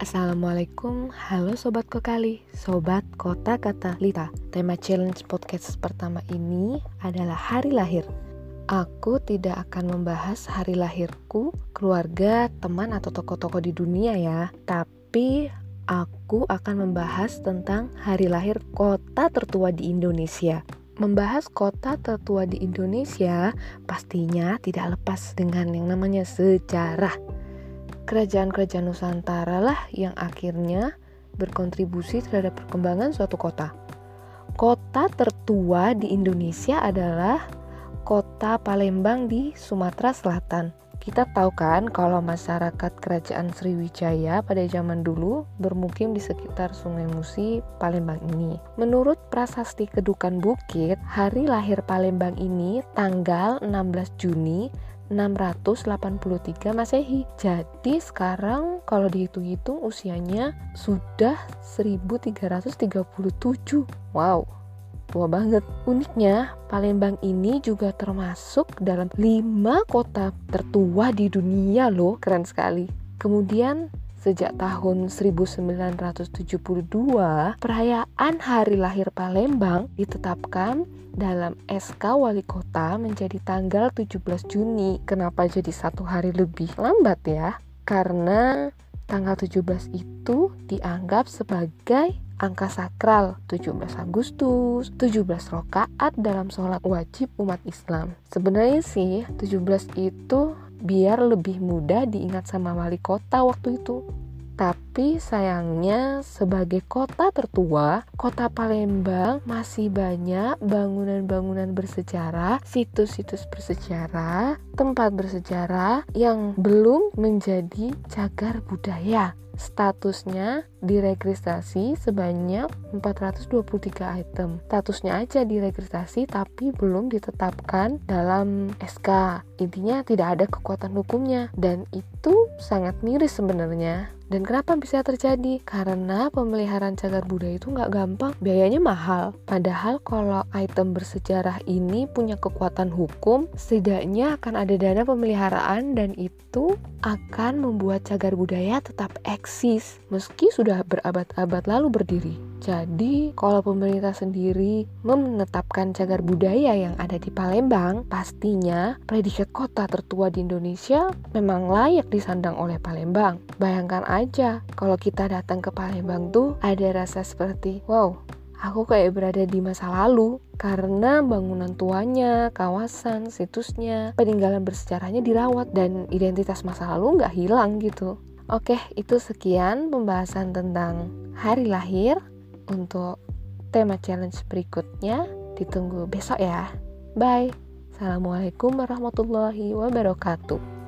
Assalamualaikum, halo Sobat Kokali, Sobat Kota Kata Lita. Tema challenge podcast pertama ini adalah hari lahir. Aku tidak akan membahas hari lahirku, keluarga, teman, atau tokoh-tokoh di dunia ya. Tapi aku akan membahas tentang hari lahir kota tertua di Indonesia. Membahas kota tertua di Indonesia pastinya tidak lepas dengan yang namanya sejarah. Kerajaan-kerajaan Nusantara lah yang akhirnya berkontribusi terhadap perkembangan suatu kota. Kota tertua di Indonesia adalah kota Palembang di Sumatera Selatan. Kita tahu kan kalau masyarakat kerajaan Sriwijaya pada zaman dulu bermukim di sekitar Sungai Musi, Palembang ini. Menurut prasasti Kedukan Bukit, hari lahir Palembang ini tanggal 16 Juni 683 Masehi. Jadi sekarang kalau dihitung-hitung usianya sudah 1337. Wow, tua banget. Uniknya, Palembang ini juga termasuk dalam 5 kota tertua di dunia loh. Keren sekali. Kemudian Sejak tahun 1972, perayaan hari lahir Palembang ditetapkan dalam SK Wali Kota menjadi tanggal 17 Juni. Kenapa jadi satu hari lebih lambat ya? Karena tanggal 17 itu dianggap sebagai angka sakral 17 Agustus, 17 rokaat dalam sholat wajib umat Islam. Sebenarnya sih 17 itu biar lebih mudah diingat sama wali kota waktu itu. Tapi sayangnya sebagai kota tertua, kota Palembang masih banyak bangunan-bangunan bersejarah, situs-situs bersejarah, tempat bersejarah yang belum menjadi cagar budaya statusnya diregistrasi sebanyak 423 item. Statusnya aja diregistrasi tapi belum ditetapkan dalam SK. Intinya tidak ada kekuatan hukumnya dan itu sangat miris sebenarnya. Dan kenapa bisa terjadi? Karena pemeliharaan cagar budaya itu nggak gampang, biayanya mahal. Padahal kalau item bersejarah ini punya kekuatan hukum, setidaknya akan ada dana pemeliharaan dan itu akan membuat cagar budaya tetap eksis meski sudah berabad-abad lalu berdiri. Jadi, kalau pemerintah sendiri menetapkan cagar budaya yang ada di Palembang, pastinya predikat kota tertua di Indonesia memang layak disandang oleh Palembang. Bayangkan aja, kalau kita datang ke Palembang tuh ada rasa seperti, wow, aku kayak berada di masa lalu karena bangunan tuanya, kawasan, situsnya, peninggalan bersejarahnya dirawat dan identitas masa lalu nggak hilang gitu. Oke, itu sekian pembahasan tentang hari lahir untuk tema challenge berikutnya ditunggu besok ya. Bye. Assalamualaikum warahmatullahi wabarakatuh.